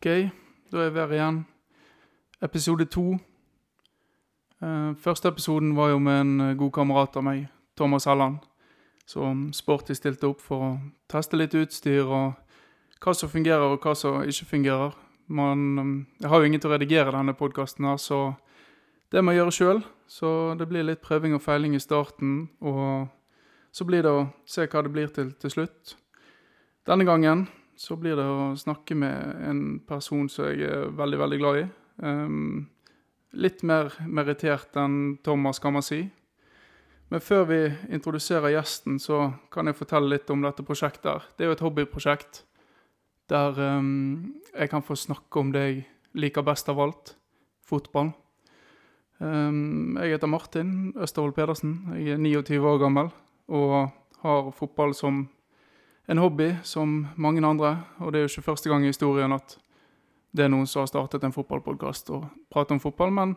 OK, da er vi her igjen. Episode to. Eh, første episoden var jo med en eh, god kamerat av meg, Thomas Helland, som sporty stilte opp for å teste litt utstyr og hva som fungerer og hva som ikke fungerer. Man, eh, jeg har jo ingen til å redigere denne podkasten her, så det må jeg gjøre sjøl. Så det blir litt prøving og feiling i starten, og så blir det å se hva det blir til til slutt. Denne gangen så blir det å snakke med en person som jeg er veldig, veldig glad i. Um, litt mer merittert enn Thomas, kan man si. Men før vi introduserer gjesten, så kan jeg fortelle litt om dette prosjektet. Det er jo et hobbyprosjekt der um, jeg kan få snakke om det jeg liker best av alt fotball. Um, jeg heter Martin Østervold Pedersen. Jeg er 29 år gammel og har fotball som en hobby som mange andre. Og det er jo ikke første gang i historien at det er noen som har startet en fotballpodkast og prater om fotball. Men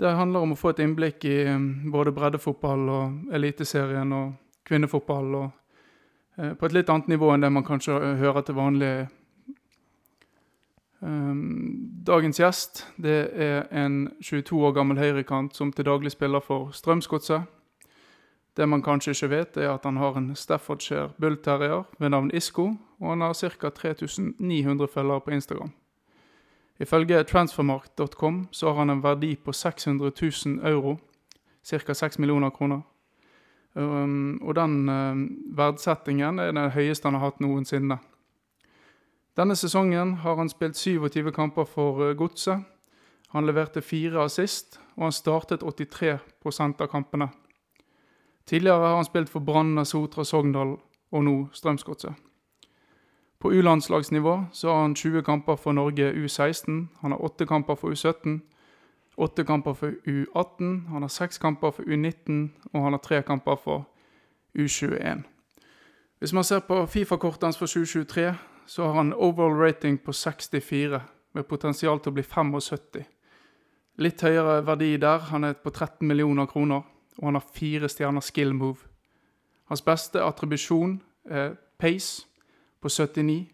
det handler om å få et innblikk i um, både breddefotball og Eliteserien og kvinnefotball. og eh, På et litt annet nivå enn det man kanskje hører til vanlig. Um, dagens gjest det er en 22 år gammel høyrekant som til daglig spiller for Strømsgodset. Det man kanskje ikke vet, er at han har en Staffordshire Bull Terrier ved navn Isco, og han har ca. 3900 følgere på Instagram. Ifølge transfermarkt.com så har han en verdi på 600 000 euro, ca. 6 millioner kroner. Um, og den um, verdsettingen er den høyeste han har hatt noensinne. Denne sesongen har han spilt 27 kamper for uh, Godset. Han leverte fire assist, og han startet 83% av kampene. Tidligere har han spilt for Brann, Sotra, Sogndal og nå Strømsgodset. På U-landslagsnivå så har han 20 kamper for Norge U16, han har 8 kamper for U17, 8 kamper for U18, han har 6 kamper for U19, og han har 3 kamper for U21. Hvis man ser på Fifa-kortet hans for 2023, så har han overall rating på 64, med potensial til å bli 75. Litt høyere verdi der, han er på 13 millioner kroner og han har fire stjerner skill move. Hans beste attribusjon er pace på 79,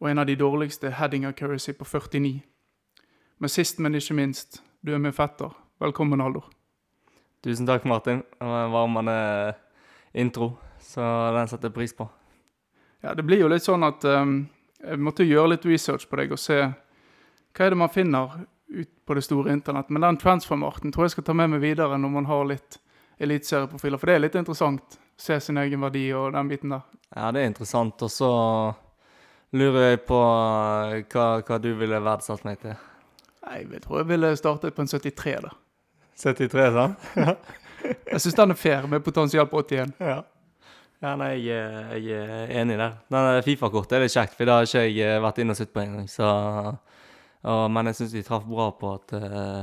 og en av de dårligste heading accuracy på 49. Men sist, men ikke minst, du er min fetter. Velkommen, Aldor. Tusen takk, Martin. Det var en varmende intro, så den setter jeg pris på. Ja, det blir jo litt sånn at um, jeg måtte gjøre litt research på deg og se hva er det man finner ut på det store internett. Men den transfermarten tror jeg skal ta med meg videre når man har litt eliteserieprofiler. For det er litt interessant. Se sin egen verdi og den biten der. Ja, det er interessant. Og så lurer jeg på hva, hva du ville verdsatt meg til. Nei, Jeg tror jeg ville startet på en 73, da. 73, sant? jeg syns den er fair, med potensial på 81. Ja. Ja, nei, jeg, jeg er enig der. Fifa-kortet er litt kjekt, for da har ikke jeg vært inne og sett på engang. Så og, men jeg syns de traff bra på at uh,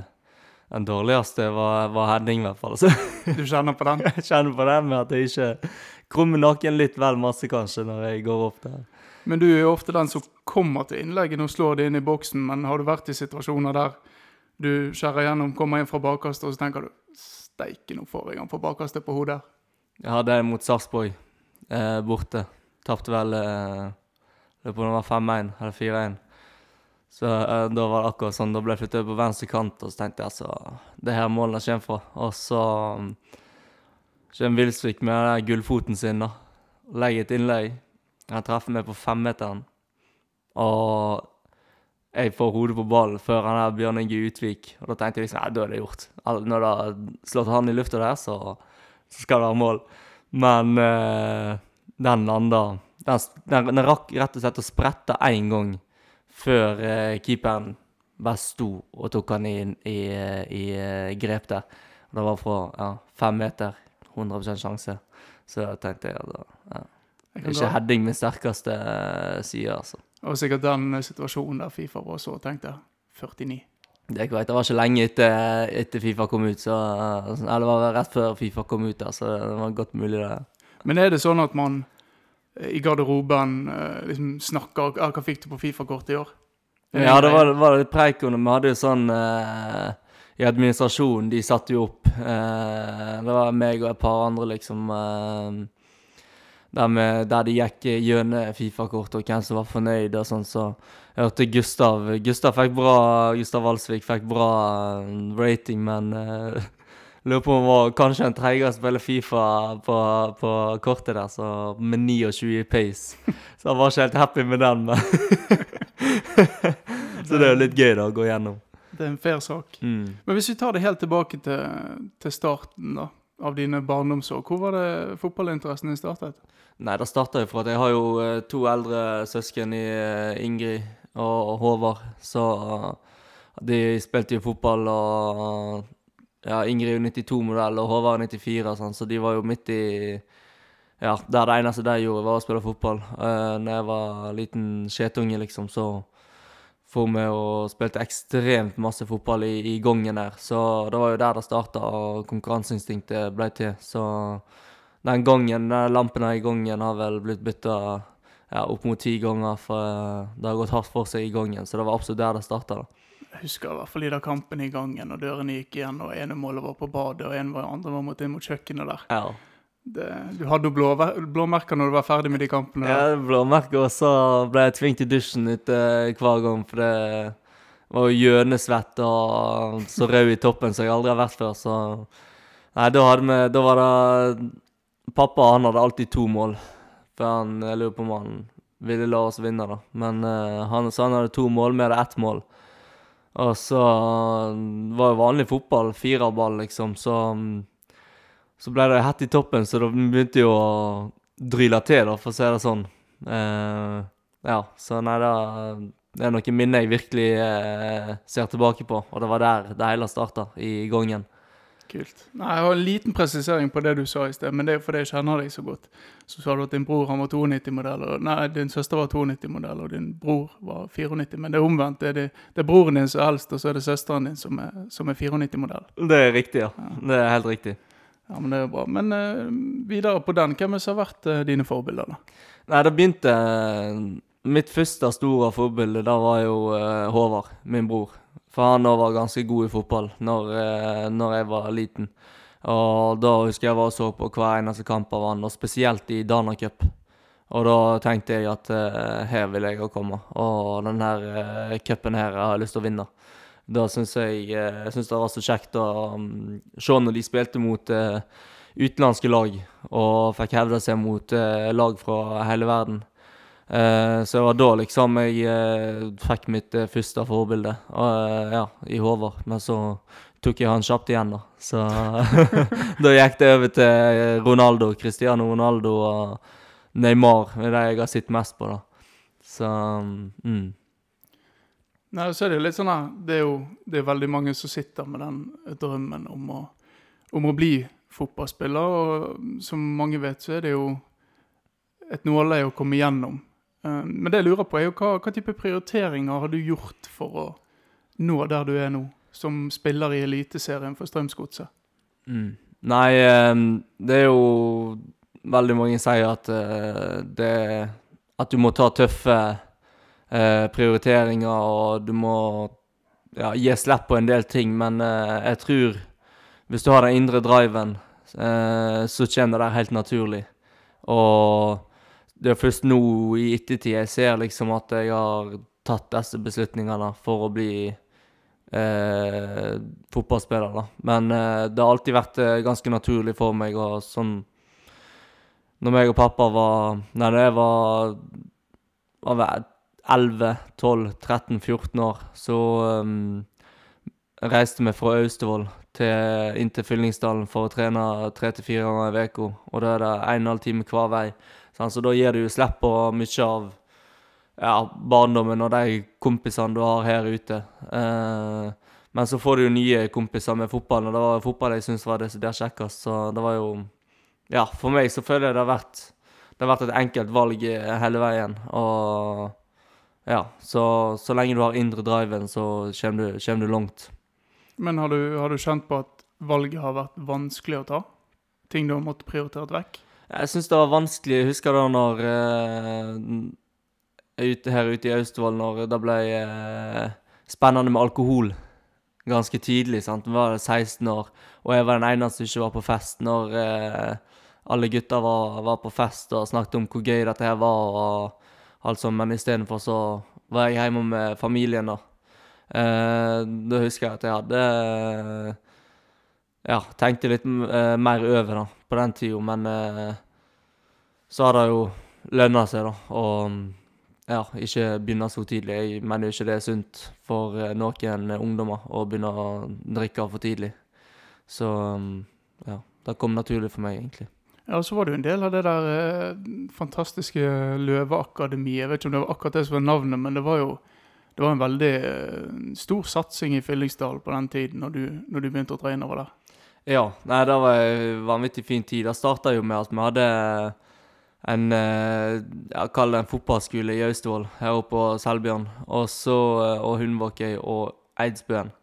den dårligste var, var heading, i hvert fall. Så. Du kjenner på den? jeg kjenner på den med at jeg ikke krummer nakken litt vel masse, kanskje, når jeg går opp der. Men du er jo ofte den som kommer til innlegget og slår det inn i boksen, men har du vært i situasjoner der du skjærer gjennom, kommer inn fra bakkastet, og så tenker du Steike, nå får jeg han på bakkastet på hodet. Jeg hadde en mot Sarpsborg, eh, borte. Tapte vel eh, på var 5-1 eller 4-1. Så uh, da var det akkurat sånn, da ble jeg flyttet over på venstre kant, og så tenkte jeg altså Det her målene kommer fra. Og så um, kommer Wilsvik med den gullfoten sin, da. Legger et innlegg. Han treffer meg på femmeteren. Og jeg får hodet på ballen før han der Bjørn Inge Utvik. Og da tenkte jeg liksom Nei, da er det gjort. Når det har slått han i lufta der, så, så, skal det være mål. Men uh, den landa den, den, den rakk rett og slett å sprette én gang før uh, keeperen bare sto og tok han i, i, i uh, grep der. Det var fra ja, fem meter, 100% sjanse. Så jeg tenkte jeg at ja. Ikke heading min sterkeste side, altså. Og sikkert den situasjonen der Fifa var så, tenkte jeg 49. Det er greit. Det var ikke lenge etter, etter Fifa kom ut, så Eller det var rett før Fifa kom ut, der, så det var godt mulig, det. Men er det sånn at man i garderoben eh, liksom snakker ah, 'Hva fikk du på Fifa-kortet i år?' Ja, det var, var litt preik om det. Vi hadde jo sånn eh, I administrasjonen, de satte jo opp eh, Det var meg og et par andre, liksom. Eh, der, med, der de gikk gjennom Fifa-kortet og hvem som var fornøyd og sånn, så jeg hørte Gustav Gustav fikk bra Gustav Walsvik fikk bra eh, rating, men lurer på om han var kanskje en treigere å spille Fifa på, på, kortet der, så med 29 pace. Så han var ikke helt happy med den, men Så det er jo litt gøy da, å gå gjennom. Det er en fair sak. Mm. Men hvis vi tar det helt tilbake til, til starten da, av dine barndomsår, hvor var det fotballinteressen din startet? Nei, det starta jo fra at jeg har jo eh, to eldre søsken i eh, Ingrid og Håvard. Så eh, de spilte jo fotball, og ja, Ingrid er jo 92-modell, og Håvard er 94, sånn, så de var jo midt i Ja, der det eneste de gjorde, var å spille fotball. Uh, når jeg var liten skjetunge, liksom, så for meg og spilte ekstremt masse fotball i, i gangen der. Så det var jo der det starta, og konkurranseinstinktet ble til. Så den gangen, den lampen i gangen har vel blitt bytta ja, opp mot ti ganger, for det har gått hardt for seg i gangen. Så det var absolutt der det starta. Jeg husker i hvert fall da kampen i gangen, og dørene gikk igjen, og ene målet var på badet, og en var, andre var mot inn mot kjøkkenet der. Ja. Det, du hadde jo blå, blåmerker når du var ferdig med de kampene? Der. Ja, blåmerker, og så ble jeg tvunget i dusjen ute hver gang, for det var jo gjønesvett og så rød i toppen som jeg aldri har vært før, så Nei, da, hadde vi, da var det Pappa han hadde alltid to mål, for han, jeg lurer på om han ville la oss vinne, da. Men uh, han, sa han hadde to mål, vi hadde ett mål. Og så var det vanlig fotball, firerball, liksom, så så ble det hett i toppen, så da begynte jo å dryle til, da, for å si det sånn. Uh, ja, så nei, da, det er noen minner jeg virkelig uh, ser tilbake på, og det var der det hele starta, i gangen. Kult. Nei, Jeg har en liten presisering på det du sa i sted, men det er fordi jeg kjenner deg så godt. Så sa du at din bror han var 92-modell, og nei, din søster var 92-modell, og din bror var 94. Men det er omvendt. Det er, det, det er broren din som er eldst, og så er det søsteren din som er, er 94-modell. Det er riktig, ja. ja. Det er helt riktig. Ja, men det er bra. Men uh, videre på den, hvem har vært uh, dine forbilder, da? Nei, det begynte uh, Mitt første store forbilde da var jo Håvard, min bror. For han var ganske god i fotball når, når, jeg var liten. Og da husker jeg var og så på hver eneste kamp av han, og spesielt i Dana Cup. Og da tenkte jeg at her vil jeg òg komme. Og denne uh, cupen her jeg har jeg lyst til å vinne. Da syns jeg, eh, jeg synes det var så kjekt å um, se når de spilte mot uh, utenlandske lag og fikk hevde seg mot uh, lag fra hele verden. Uh, så det var da liksom jeg fikk mitt første forbilde, ja, i Håvard. Men så tok jeg han kjapt igjen, da. Så da gikk det over til Ronaldo, Cristiano Ronaldo og Neymar, det er det jeg har sett mest på, da. Så mm. Nei, så er det jo litt sånn her Det er jo det er veldig mange som sitter med den drømmen om å, om å bli fotballspiller. Og som mange vet, så er det jo et nåløye å komme igjennom. Eh, men det jeg lurer på, er jo hva, hva type prioriteringer har du gjort for å nå der du er nå, som spiller i Eliteserien for Strømsgodset? Mm. Nei, eh, det er jo Veldig mange sier at eh, det At du må ta tøffe eh, prioriteringer, og du må ja, gi slipp på en del ting. Men jeg tror hvis du har den indre driven, så kommer det helt naturlig. Og det er først nå i ettertid jeg ser liksom at jeg har tatt disse beslutningene for å bli eh, fotballspiller. da. Men eh, det har alltid vært eh, ganske naturlig for meg. og sånn Når meg og pappa var Nei, da jeg var, var 11, 12, 13, 14 år, så um, reiste vi fra Austevoll til, inn til Fyllingsdalen for å trene tre til fire ganger i uka. Og da er det en og en halv time hver vei. Så da gir du slipp på mye av ja, barndommen og de kompisene du har her ute. Uh, men så får du jo nye kompiser med fotballen, og det var fotball jeg syntes var desidert kjekkest. Så det var jo Ja, for meg så føler jeg det har vært, det har vært et enkelt valg hele veien. Og ja, så, så lenge du har indre driven, så kommer du, kommer du langt. Men har du, har du, kjent på at valget har vært vanskelig å ta? Ting du har måttet prioritere vekk? Jeg syns det var vanskelig. Jeg husker da når uh, Her ute i Austevoll, når det ble uh, spennende med alkohol ganske tidlig. sant? Jeg var 16 år, og jeg var den eneste som ikke var på fest når uh, alle gutta var, var på fest og snakket om hvor gøy dette her var, og alt sånt, men istedenfor så var jeg hjemme med familien, da. Da husker jeg at jeg hadde Ja, tenkte litt uh, mer over, da, på den tida, men uh, så har det jo lønna seg, da, og ja, ikke begynne så tidlig. Jeg mener jo ikke det er sunt for eh, noen ungdommer å begynne å drikke for tidlig. Så ja, det kom naturlig for meg, egentlig. Ja, og så var du en del av det der eh, fantastiske Løveakademiet. Jeg vet ikke om det var akkurat det som var navnet, men det var jo det var en veldig eh, stor satsing i Fyllingsdal på den tiden, når du, når du begynte å trene over der. Ja, nei, det var en vanvittig fin tid. Det starta jo med at vi hadde en eh, jeg kaller det en fotballskole i Austevoll, her oppe på Selbjørn. Og så eh, og Hundvåkøy og Eidsbøen.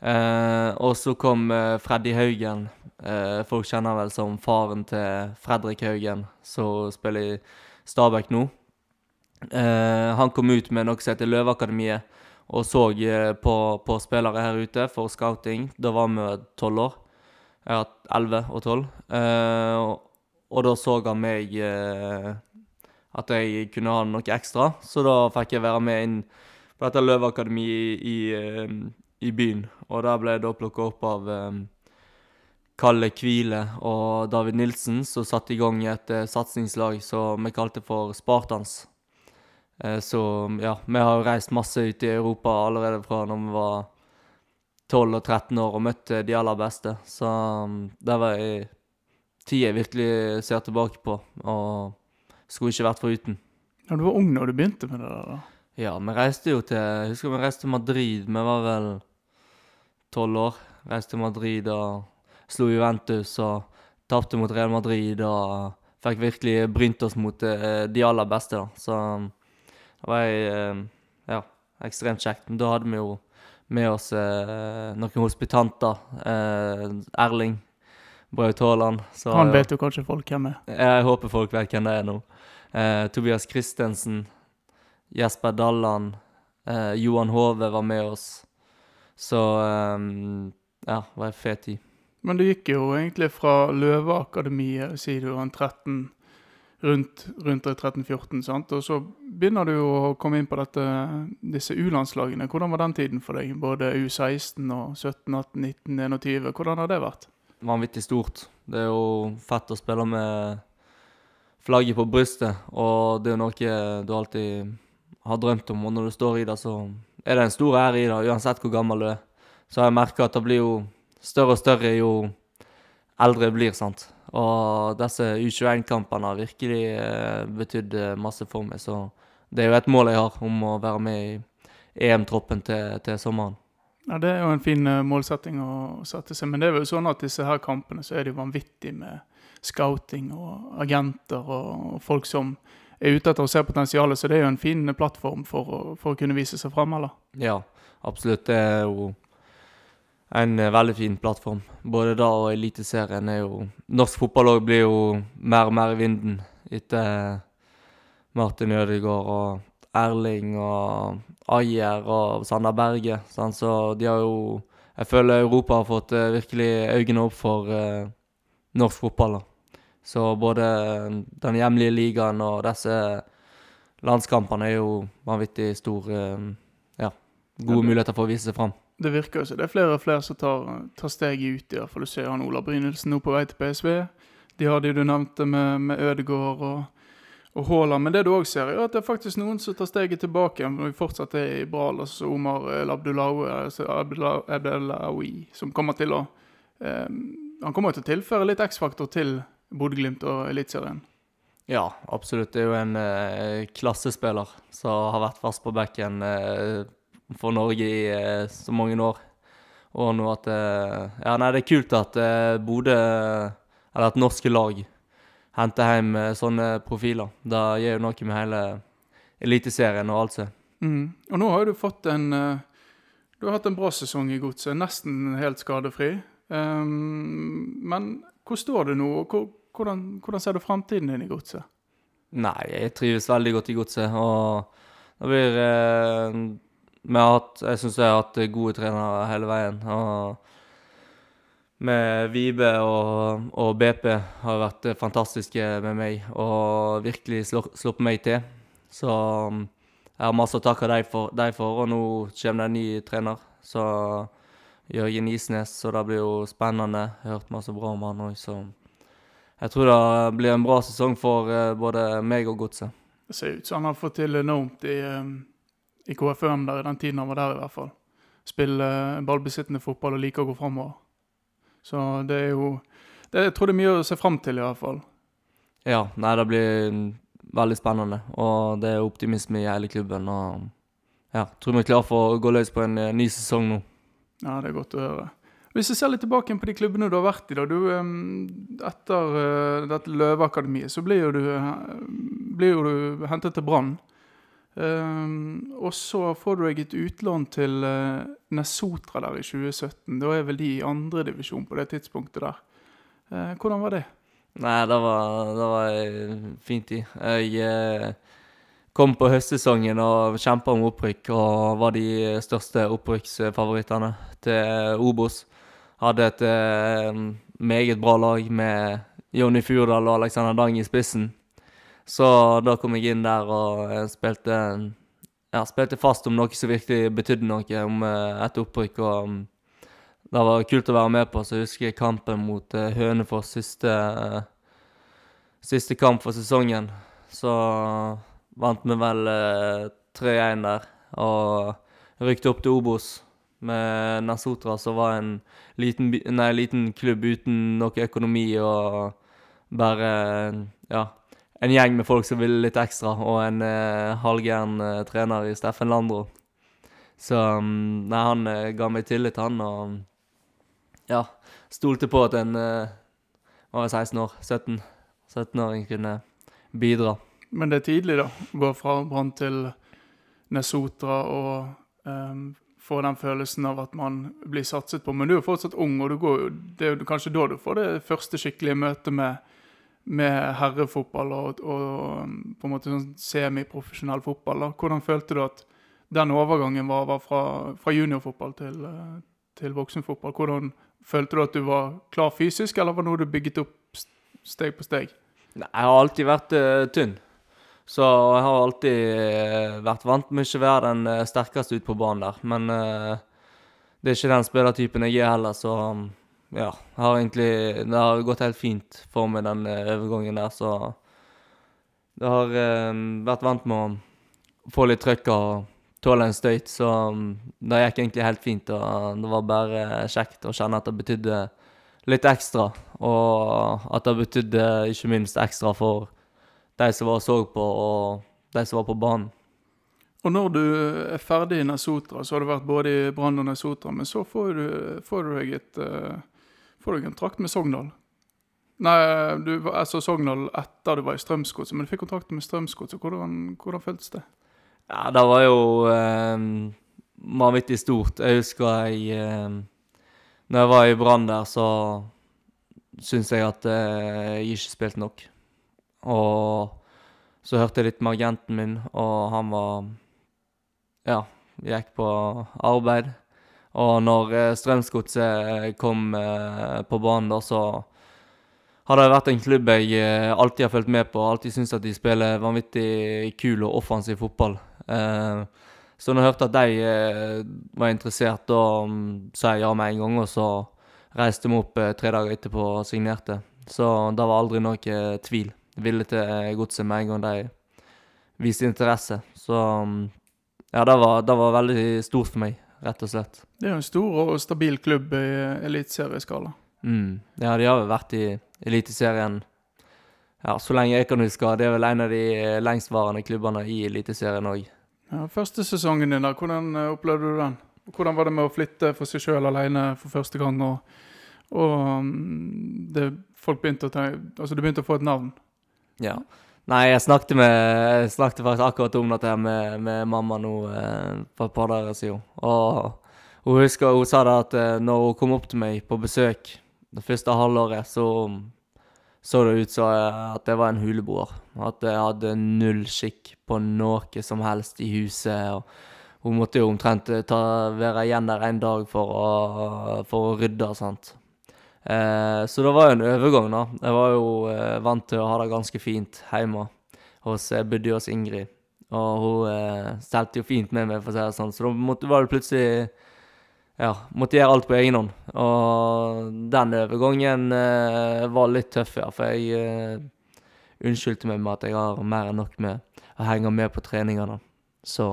Eh, og så kom eh, Freddy Haugen. Eh, folk kjenner vel som faren til Fredrik Haugen, som spiller i Stabæk nå. Eh, han kom ut med noe som heter Løveakademiet, og så på, på, spillere her ute for scouting. Da var vi tolv år. Jeg har hatt elleve og tolv. og, og da så han meg eh, at jeg kunne ha noe ekstra, så da fikk jeg være med inn på dette løveakademiet i, i, eh, i, byen. Og der ble jeg da plukka opp av um, Kalle Kvile og David Nilsen, som satte i gang et uh, satsingslag som vi kalte for Spartans. Uh, så ja, vi har reist masse ut i Europa allerede fra når vi var 12 og 13 år og møtte de aller beste. Så um, det var ei tid jeg virkelig ser tilbake på, og skulle ikke vært foruten. Ja, Du var ung når du begynte med det der? da? Ja, vi reiste jo til Jeg husker vi reiste til Madrid. Vi var vel tolv år. Reiste til Madrid og slo Juventus og tapte mot Real Madrid og fikk virkelig brynt oss mot eh, de aller beste, da. Så det var ei ja, ekstremt kjekt. Men da hadde vi jo med oss eh, noen hospitanter. Erling Braut Haaland. Han vet jo kanskje folk hvem er? Jeg håper folk vet hvem det er nå. Eh, Tobias Christensen, Jesper Dalland, eh, Johan Hove var med oss. Så eh, ja, det var en fet tid. Men det gikk jo egentlig fra Løveakademiet, sier du, en 13 rundt, rundt 13-14, sant? Og så begynner du å komme inn på dette, disse U-landslagene. Hvordan var den tiden for deg? Både U16 og 17, 18, 19, 21. Hvordan har det vært? vanvittig stort. Det er jo fett å spille med flagget på brystet, og det er jo noe du alltid har drømt om. Og når du står i det, så er det en stor ære i det, uansett hvor gammel du er. Så har jeg merka at det blir jo større og større jo eldre jeg blir, sant. Og disse U21-kampene har virkelig eh, betydd eh, masse for meg, så det er jo et mål jeg har om å være med i EM-troppen til, til sommeren. Ja, Det er jo en fin uh, målsetting å sette seg. Men det er jo sånn at disse her kampene så er det jo vanvittig med scouting og agenter og, folk som er ute etter å se potensialet. Så det er jo en fin plattform for for å kunne vise seg fram, eller? Ja, absolutt. Det er jo en uh, veldig fin plattform. Både da og Eliteserien er jo Norsk fotball òg blir jo mer og mer i vinden etter Martin Ødegaard og Erling og Ayer og Sander Berge. Sånn, så de har jo Jeg føler Europa har fått uh, virkelig øynene opp for eh, norsk fotball. da. Så både den hjemlige ligaen og disse landskampene er jo vanvittig store Ja, gode muligheter for å vise seg fram. Det virker jo som det er flere og flere som tar, tar steget ut. i hvert fall. Du ser han Ola Brynildsen nå på vei til PSV. De har de du nevnte med, med Ødegaard og og Haaland. Men det du òg ser, er at det er faktisk noen som tar steget tilbake igjen. Når vi fortsatt er i Bral, altså Omar El Abdelawi, som kommer til å eh, Han kommer til å tilføre litt X-faktor til Bodø-Glimt og Eliteserien. Ja, absolutt. Det er jo en eh, klassespiller som har vært fast på bekken eh, for Norge i eh, så mange år. Og nå at eh, Ja, nei, det er kult at eh, Bodø, eller at norske lag, henter hjem eh, sånne profiler. Det gjør jo noe med hele Eliteserien og alt seg. Mm. Og nå har du fått en eh, Du har hatt en bra sesong i Godset, nesten helt skadefri. Um, men hvor står du nå, og hvordan, hvordan ser du framtiden din i Godset? Nei, jeg trives veldig godt i Godset, og det blir eh, vi har hatt, Jeg syns jeg har hatt gode trenere hele veien. og med Vibe og, og BP har vært fantastiske med meg og virkelig sluppet meg til. Så mm, jeg har masse å takke dem for, de for, og nå kommer det en ny trener. Så Jørgen Isnes, så det blir jo spennende. Jeg har hørt masse bra om han òg, så jeg tror det blir en bra sesong for eh, både meg og Godset. Det ser ut som han har fått til enormt i, eh, i KFUM der i den tiden han var der, i hvert fall. Spille ballbesittende fotball og like å gå framover. Så det er jo det, Jeg tror det er mye å se fram til, i hvert fall. Ja, nei, det blir veldig spennende, og det er optimisme i hele klubben. og ja, tror vi er klar for å gå løs på en eh, ny sesong nå. Ja, det er godt å høre. Hvis jeg ser litt tilbake på de klubbene du har vært i, da. Du, etter eh, dette Løveakademiet, så blir jo du, eh, blir jo du hentet til Brann. Em, og så får du deg et utlån til uh, Nesotra der i 2017. Da er vel de i andredivisjon på det tidspunktet der. Uh, hvordan var det? Nei, det var, det var en fin tid. Jeg uh, kom på høstsesongen og kjempa om opprykk, og var de største opprykksfavorittene til Obos. Hadde et eh, meget bra lag med Jonny Furdal og Alexander Dang i spissen. Så da kom jeg inn der og eh, spilte, ja, spilte fast om noe som virkelig betydde noe, om eh, et opprykk. og mm, det var kult å være med på, så jeg husker jeg kampen mot eh, Hønefoss siste, siste kamp for sesongen. Så vant vi vel eh, 3-1 der, og rykte opp til Obos med Nasotra, som var en liten, nei, liten klubb uten noe økonomi og bare ja, en gjeng med folk som ville litt ekstra, og en eh, halvgæren eh, trener i Steffen Landro. Så um, nei, han eh, ga meg tillit, han, og ja, stolte på at en eh, var 16 år, 17, 17-åring kunne bidra. Men det er tidlig, da. Gå fra Brann til Nesotra og um, få den følelsen av at man blir satset på. Men du er fortsatt ung, og går, det er kanskje da du får det første skikkelige møtet med, med herrefotball og, og på en måte sånn semiprofesjonell fotball. Da. Hvordan følte du at den overgangen var, var fra, fra juniorfotball til, eh, til voksenfotball? Hvordan følte du at du var klar fysisk, eller var det noe du bygget opp steg på steg? Nei, jeg har alltid vært uh, tynn. Så jeg har alltid eh, vært vant med ikke å være den sterkeste ute på banen der. Men uh, det er ikke den spillertypen jeg er heller, så um, ja. Har egentlig Det har gått helt fint for meg, den eh, overgangen der, så Det har eh, vært vant med å få litt trøkk og tåle en støyt, så um, det gikk egentlig helt fint. Og det var bare kjekt å kjenne at det betydde litt ekstra, og at det betydde ikke minst ekstra for de som var så på, og de som var på banen. Og når du er ferdig i Nesotra, så har du vært både i Brann og Nesotra, men så får du, får du deg et eh, får du kontrakt med Sogndal. Nei, du altså Sogndal etter du var i Strømsgodset, men du fikk kontrakt med Strømsgodset. Hvordan, hvordan føltes det? Ja, det var jo eh, vanvittig stort. Jeg husker jeg eh, Når jeg var i Brann der, så syns jeg at eh, jeg ikke spilte nok. Og så hørte jeg litt med agenten min, og han var Ja, gikk på arbeid. Og når eh, Strømsgodset kom eh, på banen, da, så har det vært en klubb jeg eh, alltid har fulgt med på. Alltid syntes at de spiller vanvittig kul og offensiv fotball. Eh, så når jeg hørte at de eh, var interessert, da mm, sa jeg ja med en gang. Og så reiste vi opp eh, tre dager etterpå og signerte. Så det var aldri noe eh, tvil. Ville til eh, godset med en gang de viste interesse. Så mm, ja, det var, det var veldig stort for meg, rett og slett. Det er jo en stor og stabil klubb i eliteserieskala. Mm. Ja, de har vel vært i Eliteserien ja, så lenge jeg kan huske. Det er vel en av de eh, lengstvarende klubbene i Eliteserien òg. Ja, første sesongen din, da, hvordan eh, opplevde du den? Hvordan var det med å flytte for seg sjøl alene for første gang? Og, og mm, det, folk begynte å tenke, altså du begynte å få et navn. Ja. Nei, jeg snakket, med, jeg snakket faktisk akkurat om dette her med, med mamma nå eh, for et par dager siden. Og hun husker hun sa det at eh, når hun kom opp til meg på besøk det første halvåret, så så det ut som at jeg var en huleboer. At jeg hadde null skikk på noe som helst i huset. og Hun måtte jo omtrent ta, være igjen der en dag for å, for å rydde. sant? Eh, så det var jo en overgang, da. Jeg var jo eh, vant til å ha det ganske fint hjemme. Hos, jeg bodde hos Ingrid, og hun eh, stelte jo fint med meg, for å si det sånn. Så da måtte, det plutselig Ja, måtte gjøre alt på egen hånd. Og den overgangen eh, var litt tøff, ja. For jeg eh, unnskyldte meg med at jeg har mer enn nok med å henge med på treningene. Så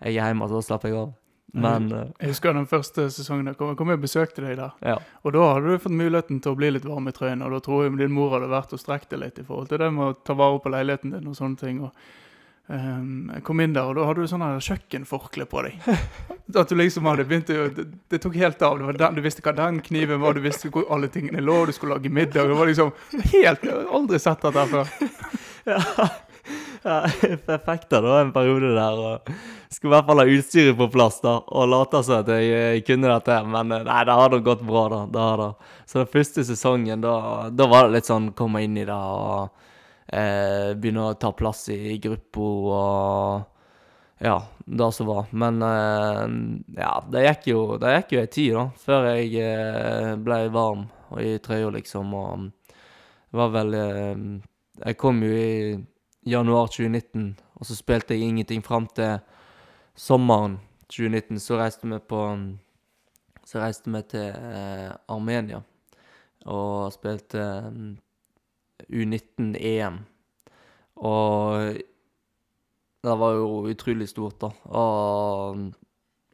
jeg er hjemme, så slapper jeg av. Men eh, Jeg husker den første sesongen jeg kom, jeg kom og besøkte deg der. ja. Og da hadde du fått muligheten til å bli litt varm i trøyen, og da tror jeg din mor hadde vært og strekt deg litt i forhold til det med å ta vare på leiligheten din og sånne ting. og ehm, Jeg kom inn der, og da hadde du sånn kjøkkenforkle på deg. At du liksom hadde begynt å det, det tok helt av. Det var den, du visste hva den kniven var, du visste hvor alle tingene lå, du skulle lage middag. Det var liksom helt Jeg aldri sett dette før. ja. Ja perfekt da, en periode der. og Skulle i hvert fall ha utstyret på plass da, og late som at jeg, jeg, kunne dette. Men eh, nei, det har da gått bra, da. det har da. Så den første sesongen, da, da var det litt sånn komme inn i det og eh, begynne å ta plass i gruppa og ja, det som var. Men eh, ja, det gikk jo det gikk jo ei tid, da, før jeg eh, ble varm og i trøya, liksom. Og det var vel eh, Jeg kom jo i januar 2019, og så spilte jeg ingenting fram til sommeren 2019. Så reiste vi på Så reiste vi til eh, Armenia og spilte U19-EM. Og det var jo utrolig stort, da. Og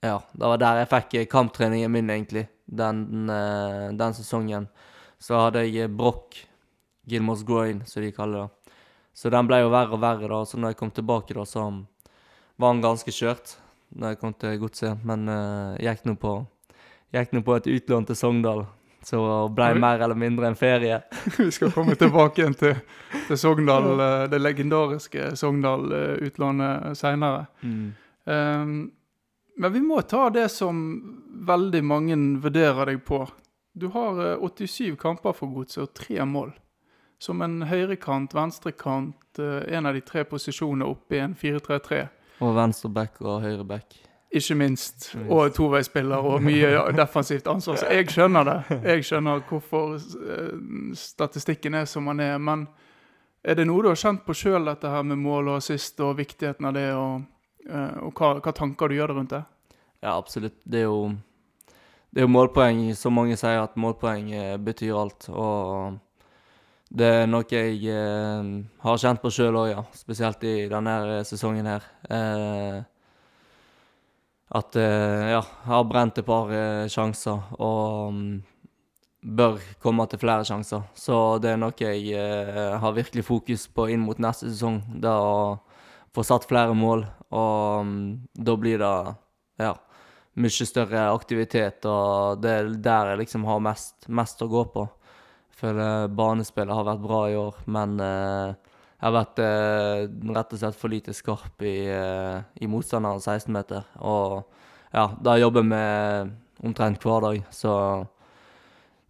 ja, det var der jeg fikk kamptreningen min, egentlig. Den, den, eh, den sesongen. Så hadde jeg brokk, Gilmores groin, som de kaller det. Så den ble jo verre og verre, da. Så når jeg kom tilbake, da, så var han ganske kjørt når jeg kom til godset. Men uh, gikk nå på på et utlån til Sogndal. Så ble Oi. mer eller mindre en ferie. Vi skal komme tilbake igjen til, til Sogndal, eh, det legendariske Sogndal-utlånet seinere. Um, men vi må ta det som veldig mange vurderer deg på. Du har eh, 87 kamper for godset og tre mål. Som en høyrekant, venstrekant, eh, en av de tre posisjonene oppe i en 4-3-3. Og venstre back og høyre back. Ikke minst. Og toveispiller og mye defensivt ansvar. Så jeg skjønner det. Jeg skjønner hvorfor eh, statistikken er som den er. Men er det noe du har kjent på sjøl, dette her med mål og assist og viktigheten av det, og, eh, og hva, hva tanker du gjør deg rundt det? Ja, absolutt. Det er jo Det er jo målpoeng, som mange sier, at målpoeng betyr alt. Og det er noe jeg eh, har kjent på sjøl òg, ja. Spesielt i denne sesongen her. Eh, at eh, ja, har brent et par eh, sjanser og um, bør komme til flere sjanser. Så det er noe jeg eh, har virkelig fokus på inn mot neste sesong. Det å få satt flere mål, og um, da blir det ja, mye større aktivitet, og det er der jeg liksom har mest, mest å gå på. Føler banespillet har vært bra i år, men eh, jeg har vært eh, rett og slett for lite skarp i, eh, i motstanderens 16-meter. Og ja, det jobber med omtrent hver dag, så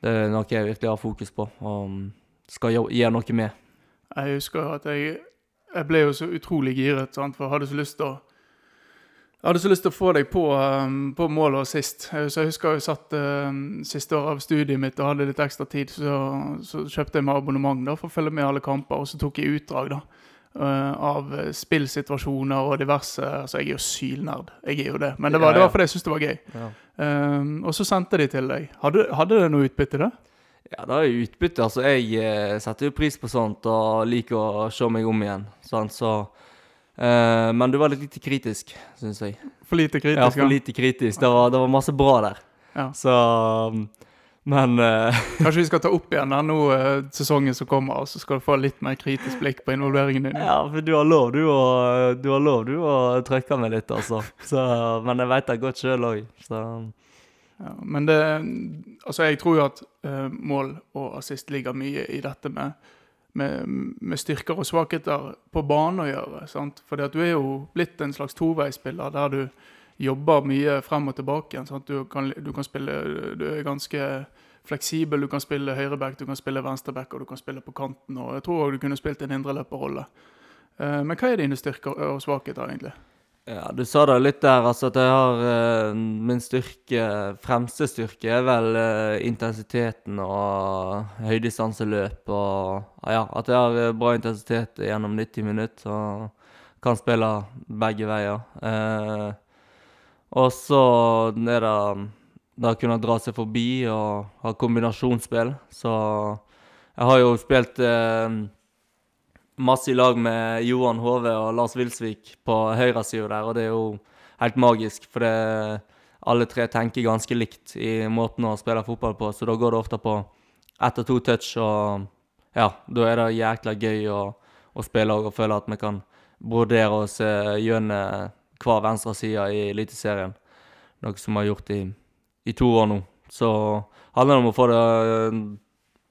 det er noe jeg virkelig har fokus på og skal gjøre noe med. Jeg husker at jeg, jeg ble jo så utrolig giret, sant? for jeg hadde så lyst til å jeg hadde så lyst til å få deg på, um, på målet sist. så jeg husker jeg satt um, siste år av studiet mitt og hadde litt ekstra tid, så, så kjøpte jeg meg abonnement da, for å følge med alle kamper, og så tok jeg utdrag da, uh, av eh, spillsituasjoner og diverse Altså, jeg er jo sylnerd, jeg er jo det, men det var, Ja, det ja. var fordi jeg syntes det var gøy. Ja. Um, og så sendte de til deg. Hadde, hadde det noe utbytte, det? Ja, det er utbytte. Altså, jeg eh, setter jo pris på sånt og liker å se meg om igjen. Sant? Så eh, Men du var litt lite kritisk, syns jeg. For lite kritisk? Ja, for lite kritisk. Det var, det var masse bra der. Ja. Så Men uh, Kanskje vi skal ta opp igjen nå eh, sesongen som kommer, og så skal du få litt mer kritisk blikk på involveringen din. Ja, for du har lov, du, å, du har lov, du, å trykke meg litt, altså. Så, men jeg veit det godt sjøl òg, så Ja, men det Altså, jeg tror jo at mål og assist ligger mye i dette med, med, med styrker og svakheter på banen å gjøre. sant? Fordi at du er jo blitt en slags toveispiller der du jobber mye frem og tilbake? Du kan, du kan spille Du er ganske fleksibel. Du kan spille høyreback, du kan spille venstreback, og du kan spille på kanten. Og jeg tror også du kunne spilt en indreløperrolle. Eh, men hva er dine styrker og svakheter, egentlig? Ja, du sa det litt der, altså at jeg har eh, Min styrke, fremste styrke, er vel eh, intensiteten og høydistanseløp og ja, at jeg har eh, bra intensitet gjennom 90 minutter og kan spille begge veier. Eh, og så er det det å kunne dra seg forbi og ha kombinasjonsspill. Så jeg har jo spilt eh, masse i lag med Johan Hove og Lars Wilsvik på høyresida der, og det er jo helt magisk. For det, alle tre tenker ganske likt i måten å spille fotball på, så da går det ofte på ett og to touch, og ja, da er det jækla gøy å, å spille og føle at vi kan brodere oss gjennom hver venstre side i Eliteserien. Noe som vi har gjort i, i to år nå. Så handler det om å få det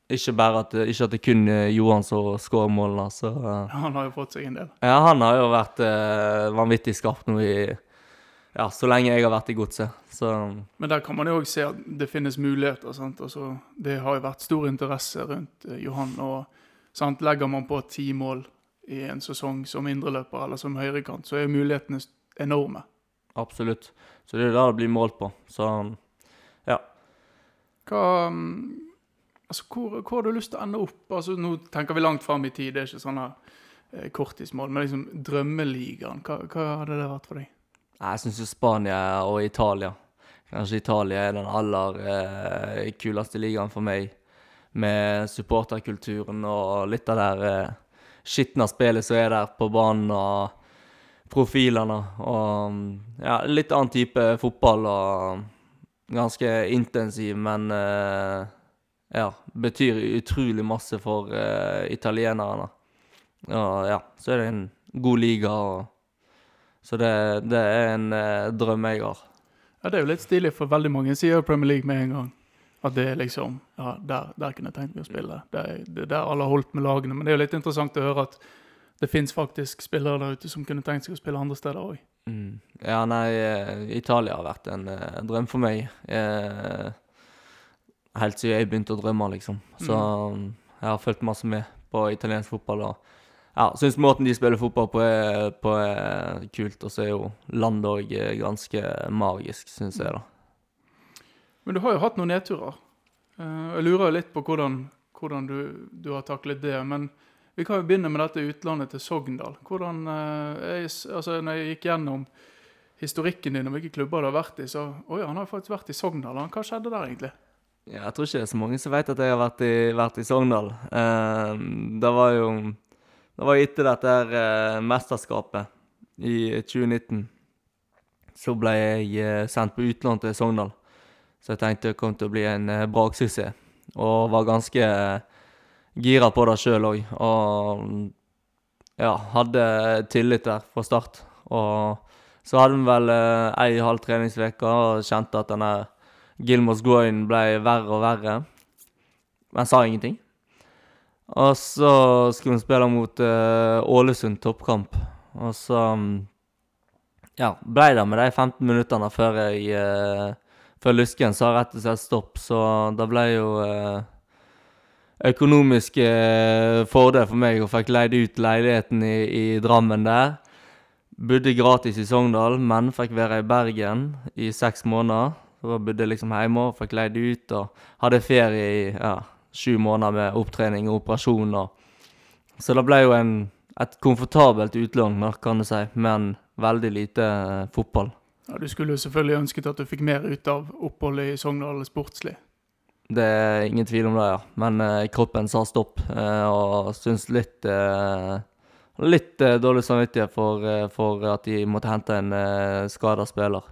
ikke bare at, ikke at det kun er Johan som skårer målene. Så, uh, Han har jo fått seg en del. Ja, han har jo vært uh, vanvittig skarp nå i ja, så lenge jeg har vært i godset. Men der kan man jo òg se at det finnes muligheter. Altså, det har jo vært stor interesse rundt Johan. og sant? Legger man på ti mål i en sesong som indreløper eller som høyrekant, så er mulighetene enorme. Absolutt. Så det er det det blir målt på. Så ja. Hva um, Altså, hvor, hvor, har du lyst til å ende opp? Altså, Nå tenker vi langt fram i tid, det er ikke sånne eh, korttidsmål. Men liksom drømmeligaen, hva, hva, hadde det vært for deg? Jeg syns jo Spania og Italia. Kanskje Italia er den aller eh, kuleste ligaen for meg. Med supporterkulturen og litt av det eh, skitne spillet som er der på banen. og profilene og ja, litt annen type fotball og ganske intensiv, men eh, ja, betyr utrolig masse for uh, italienerne. Og ja, så er det en god liga, og, så det, det, er en uh, drøm jeg har. Ja, Det er jo litt stilig, for veldig mange sier Premier League med en gang. At det er liksom Ja, der, der kunne jeg tenkt meg å spille. Det er, det er der alle har holdt med lagene. Men det er jo litt interessant å høre at det fins faktisk spillere der ute som kunne tenkt seg å spille andre steder òg. Mm. Ja, nei, eh, Italia har vært en uh, drøm for meg. Uh, helt siden jeg begynte å drømme, liksom. Så mm. jeg har fulgt masse med på italiensk fotball. og ja, Syns måten de spiller fotball på er, på er kult. Og så er jo landet òg ganske magisk, syns jeg, da. Men du har jo hatt noen nedturer. Eh, jeg lurer litt på hvordan, hvordan du, du, har taklet det. Men vi kan jo begynne med dette utlandet til Sogndal. Hvordan, eh, jeg, altså, når jeg gikk gjennom historikken din og hvilke klubber du har vært i, så Oi, han har faktisk vært i Sogndal. Hva skjedde der, egentlig? Ja, jeg tror ikke det er så mange som vet at jeg har vært i, vært i Sogndal. Uh, det var jo Det var etter dette her, uh, mesterskapet i 2019. Så ble jeg uh, sendt på utlån til Sogndal. Så jeg tenkte det kom til å bli en uh, braksuksess. Og var ganske gira på det sjøl òg. Og ja, hadde tillit der fra start. Og så hadde vi vel ei halv treningsuke og kjente at denne Gilmos groin ble verre og verre. Men sa ingenting. Og så skulle hun spille mot uh, Ålesund toppkamp. Og så um, ja, ble det med de 15 minuttene før jeg uh, Før Lysken sa rett og slett stopp, så det ble jo uh, økonomisk fordel for meg og fikk leid ut leiligheten i, i Drammen der. Bodde gratis i Sogndal, men fikk være i Bergen i seks måneder. Så jeg bodde liksom hjemme og fikk leid ut og hadde ferie i ja, sju måneder med opptrening og operasjoner. Så det ble jo en, et komfortabelt utlån, kan du si, men veldig lite eh, fotball. Ja, Du skulle jo selvfølgelig ønsket at du fikk mer ut av oppholdet i Sogndal sportslig. Det er ingen tvil om det, ja. Men eh, kroppen sa stopp, eh, og syns litt eh, Litt eh, dårlig samvittighet for, eh, for, at de måtte hente en eh, skada spiller.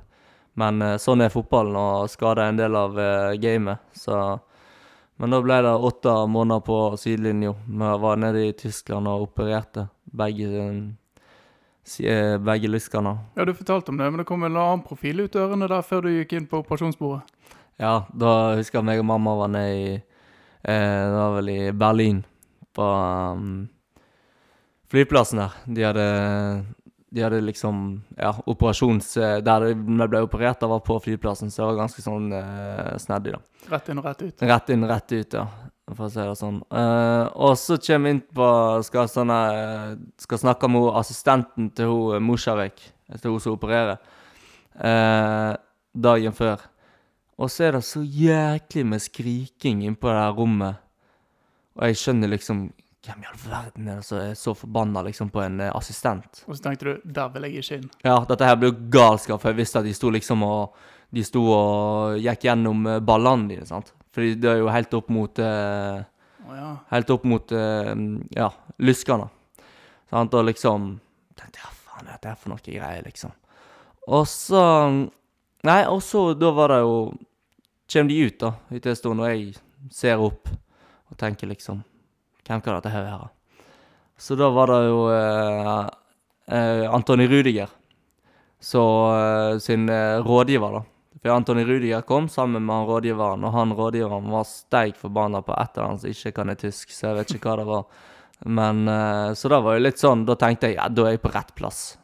Men uh, sånn er fotballen, og skade er en del av uh, gamet. Så Men da ble det åtte måneder på sidelinja. Vi var nede i Tyskland og opererte begge, uh, begge lyskene. Ja, du fortalte om det, men det kom en annen profil ut ørene der før du gikk inn på operasjonsbordet? Ja, da husker jeg meg og mamma var nede i Det var vel i Berlin, på um, flyplassen der. De hadde de hadde liksom Ja, operasjons... Eh, der vi ble operert, da var på flyplassen, så det var ganske sånn uh, snedig, da. Rett inn og rett ut? Rett inn, rett ut, ja. for å si det sånn. Uh, og så kommer vi inn på Skal, sånne, eh, skal snakke med assistenten til hun Mosjavik, til hun som opererer, uh, dagen før. Og så er det så jæklig med skriking inne på det her rommet. Og jeg skjønner liksom Hvem i all verden er det som er så forbanna liksom, på en eh, assistent? Og så tenkte du der vil jeg ikke inn. Ja, dette her blir jo galskap, for jeg visste at de sto liksom og De sto og gikk gjennom eh, ballene dine, sant. Fordi det er jo helt opp mot eh, oh, ja. Helt opp mot eh, ja, lyskene. Sant? Og liksom tenkte Ja, faen er dette for noe greier, liksom. Og så Nei, og så da var det jo Kommer de ut, da, etter en stund, og jeg ser opp og tenker liksom Hvem kan dette her være? Så da var det jo eh, eh, Antony Rudiger så, eh, sin eh, rådgiver, da. For Antony Rudiger kom sammen med han rådgiveren, og han rådgiveren var steik forbanna på ett av han som ikke kan i tysk, så jeg vet ikke hva det var. Men Så da var jo litt sånn, da tenkte jeg ja, da er jeg på rett plass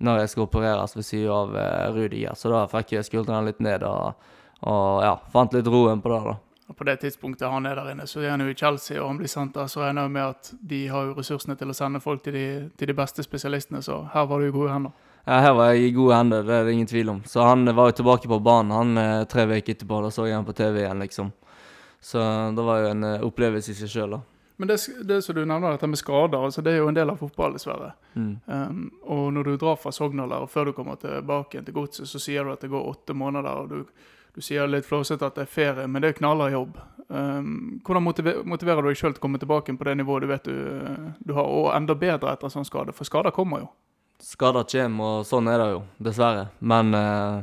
når jeg skal opereres ved siden av Rudiger. Så da fikk jeg skuldrene litt ned og, og ja, fant litt roen på det, da. Og på det tidspunktet han er der inne, så er han jo i Chelsea, og han blir sendt der, så regner jeg med at de har jo ressursene til å sende folk til de, til de beste spesialistene, så her var du i gode hender. Ja, her var jeg i gode hender, det er det ingen tvil om. Så han var jo tilbake på banen han eh, tre uker etterpå. Da så jeg han på TV igjen, liksom. Så det var jo en eh, opplevelse i seg sjøl, da. Men det, det som du nevner, dette med skader, altså det er jo en del av fotball, dessverre. Mm. Um, og når du drar fra Sogndal og før du kommer tilbake igjen til godset, så sier du at det går åtte måneder, og du, du sier litt flåsete at det er ferie, men det er knallhard. Um, hvordan motiver, motiverer du deg sjøl til å komme tilbake på det nivået du vet du, du har, og enda bedre etter sånn skade? For skader kommer jo. Skader kommer, og sånn er det jo, dessverre. Men uh,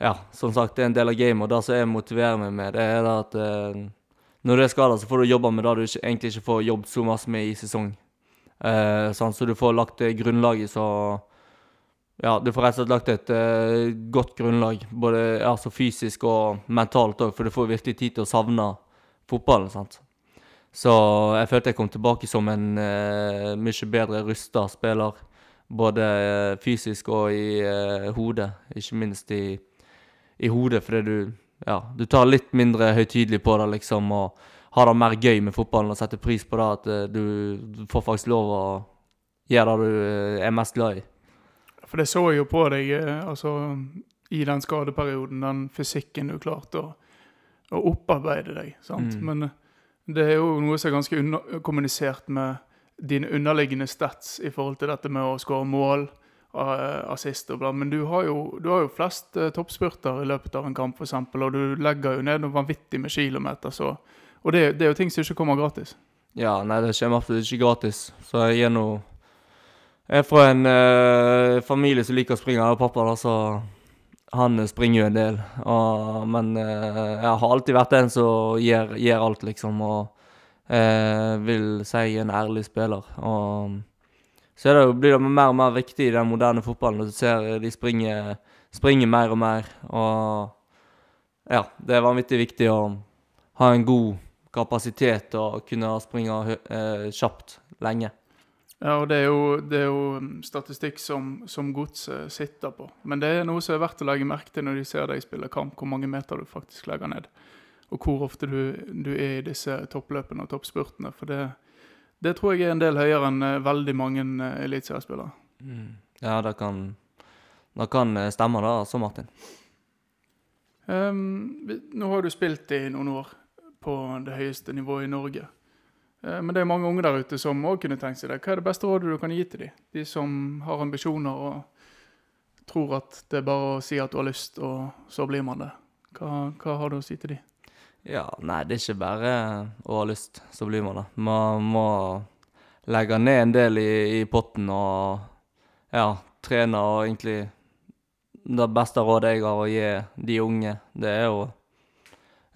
ja, som sagt, det er en del av gamet, og det som jeg motiverer meg med, det er at uh, når du er skada, så får du jobbe med det du ikke, egentlig ikke får jobbet så masse med i sesong. Uh, sånn, så du får lagt grunnlaget så Ja, du får rett og slett lagt et uh, godt grunnlag, både altså fysisk og mentalt òg, for du får virkelig tid til å savne fotballen. sant? Så jeg følte jeg kom tilbake som en uh, mye bedre rusta spiller. Både uh, fysisk og i hodet. Ikke minst i, i hodet, fordi du ja, du tar litt mindre høytidelig på det, liksom, og har det mer gøy med fotballen og setter pris på det at du, du får faktisk lov å gjøre det du er mest glad i. For det så jeg jo på deg eh, altså, i den skadeperioden, den fysikken du klarte å, å opparbeide deg. sant? Mm. Men eh, det er jo noe som er ganske under kommunisert med dine underliggende stats i forhold til dette med å skåre mål, assist og bla. Men du har jo, du har jo flest eh, toppspurter i løpet av en kamp, f.eks., og du legger jo ned noe vanvittig med kilometer. Så, og det, det er jo ting som ikke kommer gratis. Ja, nei, det kommer absolutt ikke gratis. Så jeg gir nå Jeg er fra en eh, familie som liker å springe. Og pappa, da, så han springer jo en del. Og, men eh, jeg har alltid vært en som gir alt, liksom. Og eh, vil si en ærlig spiller. Og så det, blir det mer og mer viktig i den moderne fotballen. Du ser de springer, springer mer og mer. Og ja, det er vanvittig viktig å ha en god kapasitet og kunne springe eh, kjapt lenge. Ja, og det er jo, det er jo mm, statistikk som, som godset sitter på. Men det er noe som er verdt å legge merke til når de ser deg spille kamp, hvor mange meter du faktisk legger ned. Og hvor ofte du, du er i disse toppløpene og toppspurtene. For det, det tror jeg er en del høyere enn eh, veldig mange eliteseriespillere. Mm. Ja, det kan, det kan eh, stemme, det, altså, Martin. Um, nå har du spilt i noen år på det høyeste nivået i Norge. Eh, men det er mange unge der ute som òg kunne tenkt seg det. Hva er det beste rådet du kan gi til dem? De som har ambisjoner og tror at det er bare å si at du har lyst, og så blir man det. Hva, hva har du å si til dem? Ja, nei, det er ikke bare å ha lyst, så blir man det. Man må legge ned en del i, i potten og ja, trene og egentlig Det beste rådet jeg har å gi de unge, det er å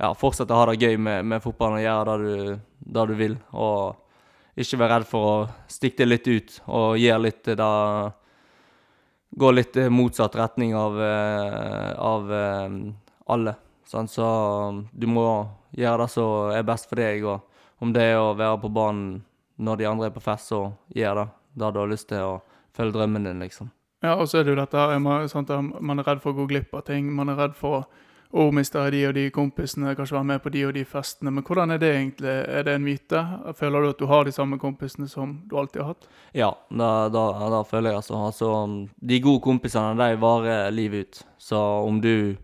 ja, fortsette å ha det gøy med, med fotballen og gjøre det du, det du vil. Og ikke være redd for å stikke det litt ut og gjøre litt det Gå litt eh, motsatt retning av, eh, av eh, alle. Sånn, så du må gjøre det som er best for deg, og om det er å være på banen når de andre er på fest, så gjør det. Da du har lyst til å følge drømmen din, liksom. Ja, og så er det jo dette her, man er redd for å gå glipp av ting. Man er redd for å, Å, mista de og de kompisene, kanskje være med på de og de festene. Men hvordan er det egentlig? Er det en myte? Føler du at du har de samme kompisene som du alltid har hatt? Ja, da, da, da føler jeg altså. altså de gode kompisene, de varer livet ut. Så om du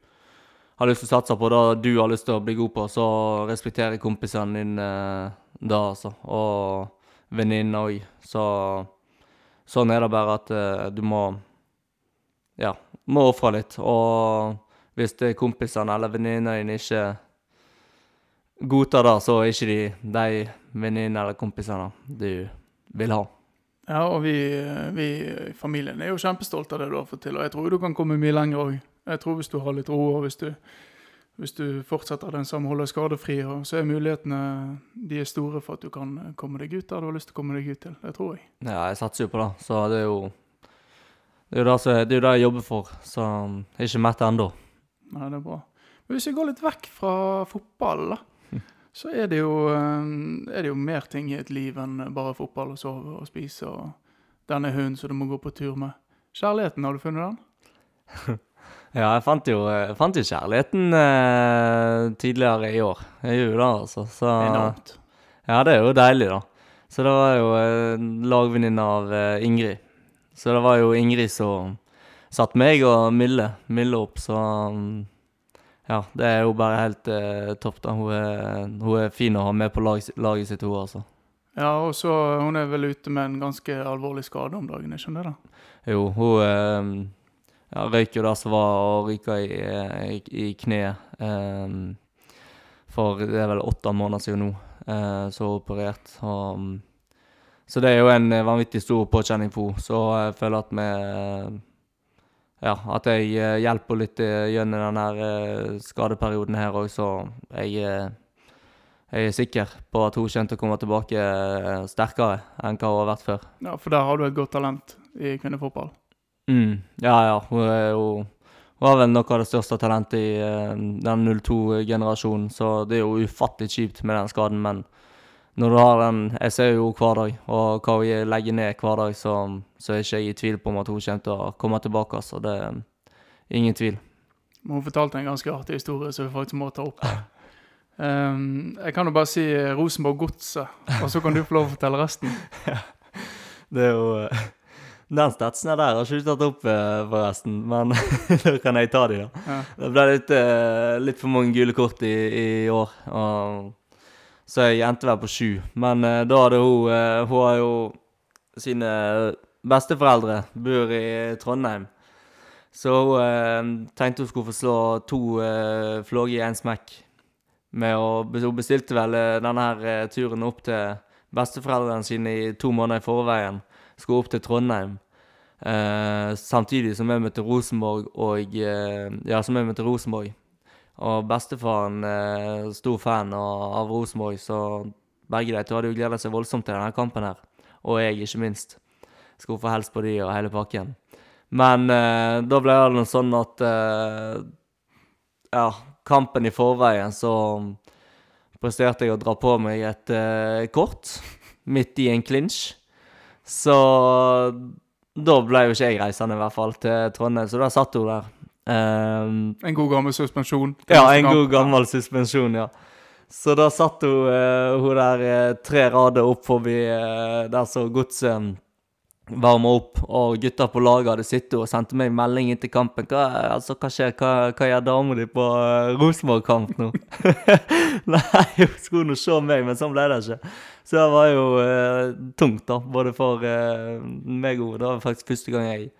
har lyst til å satse på det du har lyst til å bli god på, så respekterer kompisene dine da, det, altså. Og venninner òg. Så sånn er det bare at eh, du må Ja, må ofre litt. Og hvis kompisene eller venninnene dine ikke godtar det, så er ikke de de venninnene eller kompisene du vil ha. Ja, og vi, vi i familien er jo kjempestolte av det du har fått til. Og jeg tror du kan komme mye lenger òg. Jeg tror hvis du har litt ro, og hvis du, hvis du fortsetter den samme holder skadefri, og så er mulighetene de er store for at du kan komme deg ut der du har lyst til å komme deg ut til. Det tror jeg. Ja, jeg satser jo på det. Så det er jo det, er jo det jeg jobber for. Så jeg er ikke mett ennå. Nei, det er bra. Men hvis vi går litt vekk fra fotball, da, så er det, jo, eh, er det jo mer ting i et liv enn bare fotball og sove og spise og denne hunden som du må gå på tur med. Kjærligheten, har du funnet den? Ja, jeg fant jo, jeg fant jo kjærligheten eh, tidligere i år. Gjorde det, altså. Så Enormt. Ja, det er jo deilig, da. Så det var jo eh, lagvenninne av eh, Ingrid. Så det var jo Ingrid som satte meg og Mille, Mille opp, så mm, Ja, det er jo bare helt eh, topp, da. Hun er, hun er fin å ha med på lag, laget sitt, hun, altså. Ja, og så hun er vel ute med en ganske alvorlig skade om dagen, jeg skjønner det? Jo, hun eh, ja, røyk jo det som var og ryka i, i, i kneet. eh, for det er vel åtte måneder siden nå, eh, så hun operert. Og, så det er jo en eh, vanvittig stor påkjenning for henne. Så jeg føler at vi eh, Ja, at jeg eh, hjelper litt eh, gjennom denne eh, skadeperioden her òg, så jeg jeg er sikker på at hun kommer til å komme tilbake sterkere enn hva hun har vært før. Ja, for der har du et godt talent i kvinnefotball. Mm. Ja, ja. Hun er hun, Hun har vel noe av det største talentet i den 02-generasjonen, så det er jo ufattelig kjipt med den skaden, men når du har den Jeg ser jo hver dag, og hva hun legger ned hver dag, så, så er ikke jeg i tvil på om at hun kommer til å komme tilbake, så det er ingen tvil. Hun fortalte en ganske artig historie som vi faktisk må ta opp. Um, jeg kan jo bare si Rosenborg Godset, og så kan du få lov å fortelle resten. Det er jo eh, Den statsen der har ikke du tatt opp, eh, forresten, men da kan jeg ta de, da. Ja. Det ble litt, eh, litt for mange gule kort i, i år, og, så jeg endte vel på sju. Men uh, da hadde hun uh, Hun har jo sine besteforeldre bor i Trondheim. Så hun eh, tenkte hun skulle få slå to uh, flåger i én smekk. Med å, hun bestilte vel eh, denne her eh, turen opp til besteforeldrene sine i to måneder i forveien. Skulle opp til Trondheim. Eh, samtidig som jeg møtte Rosenborg og eh, Ja, som jeg møtte Rosenborg. Og bestefaren eh, stor fan av, Rosenborg, så begge de to hadde jo gleda seg voldsomt til denne kampen her. Og jeg, ikke minst. Skulle få helst på de og hele pakken. Men eh, da ble det noe sånn at eh, Ja, kampen i forveien så presterte jeg å dra på meg et eh, kort midt i en klinsj. Så da ble jo ikke jeg reisende, i hvert fall, til Trondheim. Så da satt hun der. Ehm, En god gammel suspensjon. ja, en god gammel suspensjon, ja. Så da satt hun, uh, hun der eh, tre rader opp forbi uh, der så godset varma opp, og gutta på laget hadde sittet og sendte meg melding etter kampen. Hva, altså, hva skjer? Hva, hva gjør dama di på uh, Rosenborg-kamp nå? Nei, hun skulle nå se meg, men sånn ble det ikke. Så det var jo uh, tungt, da, både for uh, meg og henne. Det var faktisk første gang jeg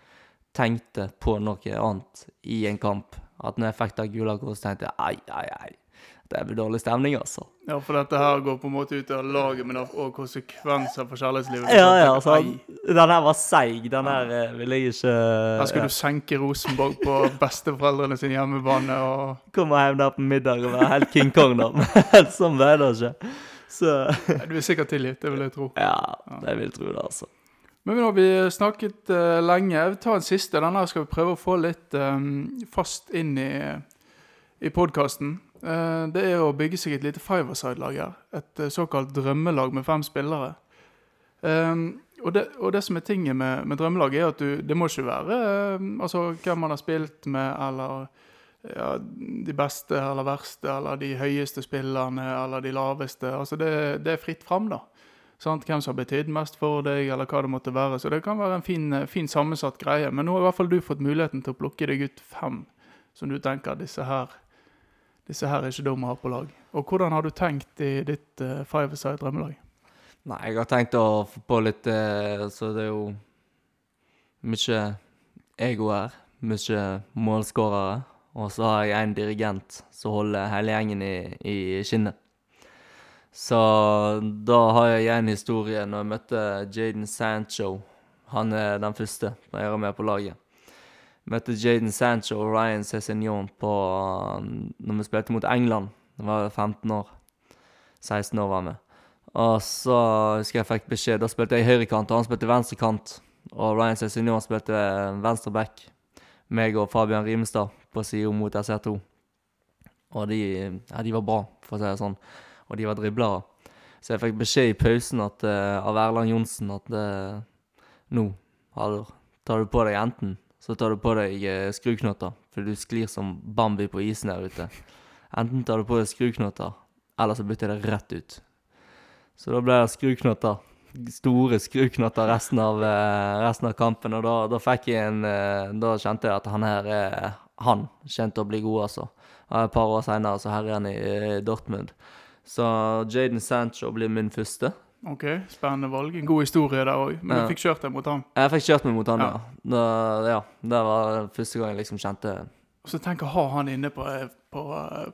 tenkte på noe annet i en kamp. At når jeg fikk det gule kortet, så tenkte jeg ai, ai, ai. Det blir dårlig stemning, altså. Ja, for dette her går på en måte ut av laget, men det har konsekvenser for kjærlighetslivet. Ja, ja, sånn. Den her var seig. Den her ja. ville jeg ikke Her skal du senke Rosenborg på besteforeldrene sin hjemmebane og komme hjem der på middag og være helt King Kong, da. Men sånn ble det ikke. Så Du er sikkert tilgitt, det vil jeg tro. Ja, det vil jeg tro det, altså. Men nå har vi snakket uh, lenge. Ta en siste. Denne skal vi prøve å få litt um, fast inn i, i podkasten. det er å bygge seg et lite fiverside-lag her. Et uh, såkalt drømmelag med fem spillere. Um, og, det, og det som er tinget med, med drømmelag, er at du, det må ikke være eh, altså hvem man har spilt med, eller ja, de beste eller verste, eller de høyeste spillerne eller de laveste. Altså det, det er fritt fram, da. Sant? Hvem som har betydd mest for deg, eller hva det måtte være. Så det kan være en fin, fin sammensatt greie. Men nå har i hvert fall du fått muligheten til å plukke deg ut fem som du tenker disse her disse her er ikke dumme å ha på lag. Og hvordan har du tenkt i ditt uh, five-side drømmelag? Nei, jeg har tenkt å få på litt uh, Så det er jo mye ego her. Mye målskårere. Og så har jeg en dirigent som holder hele gjengen i, i skinnet. Så da har jeg en historie når jeg møtte Jaden Sancho. Han er den første når jeg er med på laget. Møtte Jaden Sancho og Ryan Cézignon på um, når vi spilte mot England. Da var jeg 15 år. 16 år var vi. Og så husker jeg fikk beskjed. Da spilte jeg høyrekant, og han spilte venstrekant. Og Ryan Cézignon spilte venstre back. Meg og Fabian Rimestad på sida mot SR2. Og de, ja, de var bra, for å si det sånn og de var dribla. Så jeg fikk beskjed i pausen at, uh, av Erland Johnsen at uh, nå tar du på deg enten så tar du på deg uh, skruknotter, for du sklir som Bambi på isen der ute. Enten tar du på deg skruknotter, eller så bytter jeg det rett ut. Så da ble det skruknotter. Store skruknotter resten av, resten av kampen. Og da, da, fikk jeg en Da kjente jeg at han her er Han kjente å bli god, altså. Et par år seinere så herjer han i Dortmund. Så Jaden Sancho blir min første. Ok, Spennende valg. En god historie der òg. Men ja. du fikk kjørt deg mot han? Jeg fikk kjørt meg mot han, ja. Da, ja. Det var første gang jeg liksom kjente Så tenk å ha han inne på, på,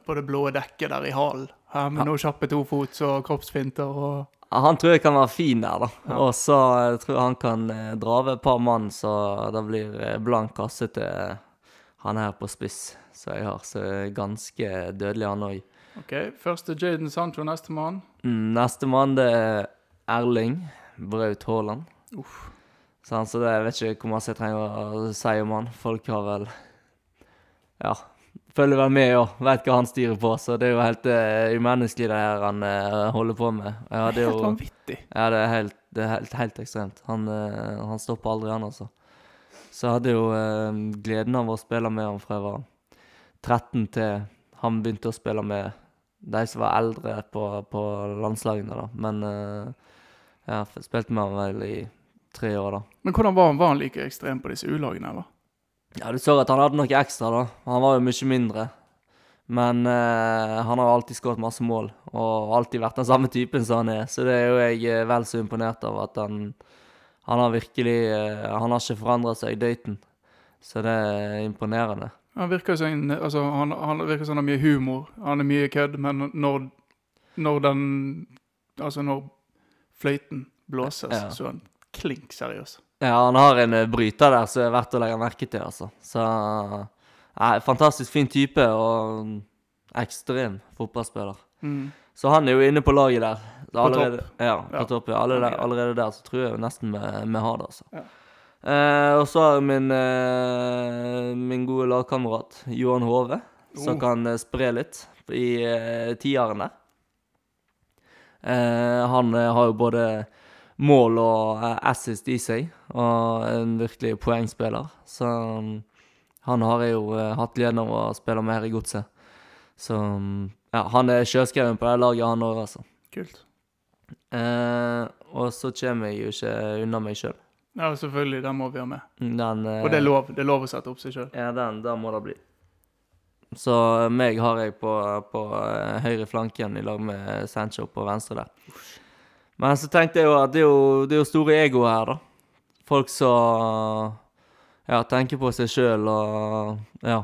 på det blå dekket der i hallen. Her med ja. noen kjappe tofots og kroppsfinter og Han tror jeg kan være fin der, da. Ja. Og så jeg tror jeg han kan eh, dra ved et par mann, så det blir eh, blank kasse til han her på spiss som jeg har. Så ganske dødelig, han òg. Ok, Første Jaden Sancho, nestemann? Mm, nestemann det er Erling Braut Haaland. Sånn, Så, så det, jeg vet ikke hvor mye jeg trenger å si om han. Folk har vel Ja. Følger vel med og vet hva han styrer på, så det er jo helt uh, umenneskelig det her han uh, holder på med. Ja, det er helt vanvittig. Ja, det er helt, det er helt, helt ekstremt. Han, uh, han, stopper aldri, han, altså. Så jeg hadde jo gleden av å spille med han fra jeg var 13 til han begynte å spille med de som var eldre på, på landslagene, da. Men uh, ja, spilte med han vel i tre år, da. Men hvordan var han? Var han like ekstrem på disse U-lagene, eller? Ja, du så at han hadde noe ekstra, da. Han var jo mye mindre. Men uh, han har alltid skåret masse mål, og alltid vært den samme typen som han er. Så det er jo jeg eh, vel så imponert av at han Han har virkelig uh, Han har ikke forandra seg i døyten. Så det er imponerende. Han virker som altså, han, han virker som han har mye humor. Han er mye kødd, men når, når den Altså, når fløyten blåses, ja. så er han klink seriøs. Ja, han har en eh, bryter der som er verdt å legge merke til, altså. Så ja, Fantastisk fin type og ekstrem fotballspiller. Mm. Så han er jo inne på laget der. Allerede, på topp. Ja, på ja. topp, ja. Allerede, allerede, der så tror jeg nesten vi, vi har det, altså. Eh, og så har jeg min, eh, min gode lagkamerat Johan Hove, som oh. kan eh, spre litt i eh, tieren der. Eh, han eh, har jo både mål og assist i seg, og en virkelig poengspiller. Så um, han har jeg jo hatt gleden av å spille med her i Godset. Så um, ja, han er sjøskreven på det laget, han òg, altså. Kult. og så kommer jeg jo ikke unna meg sjøl. Ja, selvfølgelig. Den må vi ha med. Den, Og det er lov det er lov å sette opp seg sjøl. Ja, den den må det bli. Så meg har jeg på, på eh, høyre flanken i lag med Sancho på venstre der. Men så tenkte jeg jo at det er jo, det er jo store egoer her, da. Folk som ja, tenker på seg sjøl og ja,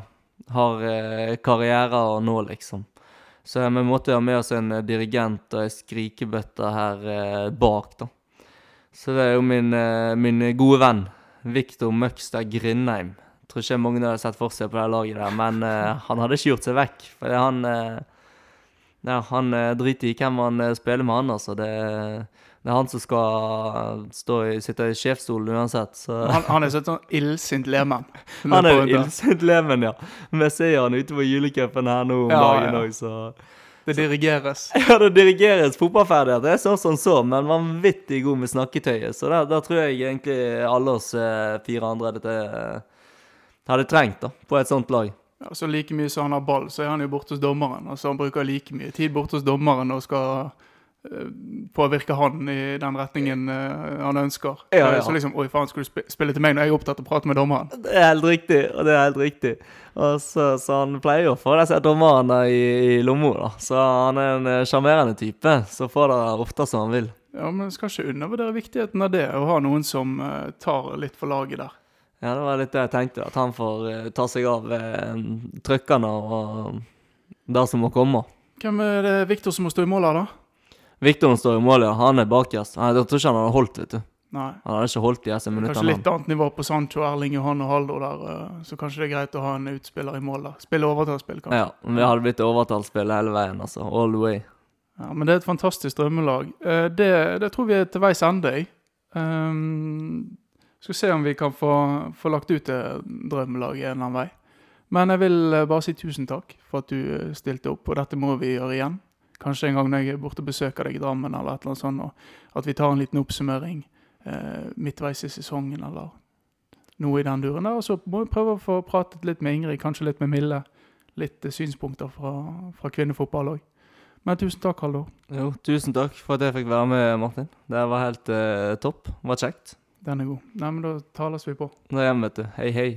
har karrierer karriere nå, liksom. Så vi måtte ha med oss en dirigent og ei skrikebøtte her eh, bak, da. Så det er jo min, eh, min gode venn Viktor Møgstad Grindheim. Tror ikke mange hadde sett for seg på det laget der, men uh, han hadde ikke gjort seg vekk. For han, uh, ja, han uh, driter i hvem han spiller med, han altså. Det, det, er han som skal stå i, sitte i sjefsstolen uansett. Så. Han, han er sånn illsint lemen. Han er illsint lemen, ja. Vi ser han ute på julecupen her nå om ja, dagen òg, ja. så det dirigeres. Ja, det dirigeres fotballferdigheter. Det er sånn som så, men vanvittig god med snakketøyet. Så da tror jeg egentlig alle oss eh, fire andre hadde, hadde trengt da, på et sånt lag. Ja, så like mye som han har ball, så er han jo borte hos dommeren. Altså Han bruker like mye tid borte hos dommeren og skal påvirke han i den retningen uh, han ønsker. Ja, ja. Så liksom Oi, faen, skulle du sp spille til meg når jeg er opptatt av å prate med dommeren? Det er helt riktig, og det er helt riktig. Så, så han pleier å få disse dommerne i, i lomma, da. Så han er en eh, sjarmerende type, så får det ofte som han vil. Ja, men jeg skal ikke undervurdere viktigheten av det, å ha noen som uh, tar litt for laget der. Ja, det var litt det jeg tenkte, at han får uh, ta seg av trøkkene og det som må komme. Hvem er det Viktor som må stå i mål her, da? Viktor står i mål, ja. Han er bakerst. Jeg tror ikke han hadde holdt, vet du. Nei. Han hadde ikke holdt de disse Kanskje litt annet nivå på Sancho, Erling, Johan og Haldor der, eh, så kanskje det er greit å ha en utspiller i mål der. Spille overtallsspill, kanskje. Ja, men vi hadde blitt overtallsspill hele veien, altså. All the way. Ja, men det er et fantastisk drømmelag. Eh, Det, det tror vi er til veis ende i. Um, skal se om vi kan få, få lagt ut det drømmelaget en eller annen vei. Men jeg vil eh, bare si tusen takk for at du stilte opp, og dette må vi gjøre igjen. Kanskje en gang når jeg er borte og besøker deg i Drammen, eller et eller annet sånt, og at vi tar en liten oppsummering eh, midtveis i sesongen, eller noe i den duren der. Og så må vi prøve å få pratet litt med Ingrid, kanskje litt med Mille. Litt eh, synspunkter fra, fra kvinnefotball òg. Men tusen takk, Haldor. Jo, tusen takk for at jeg fikk være med, Martin. Det var helt eh, topp. Det var kjekt. Den er god. Nei, men da tales vi på. Nå er hjemme, vet du. Hei, hei.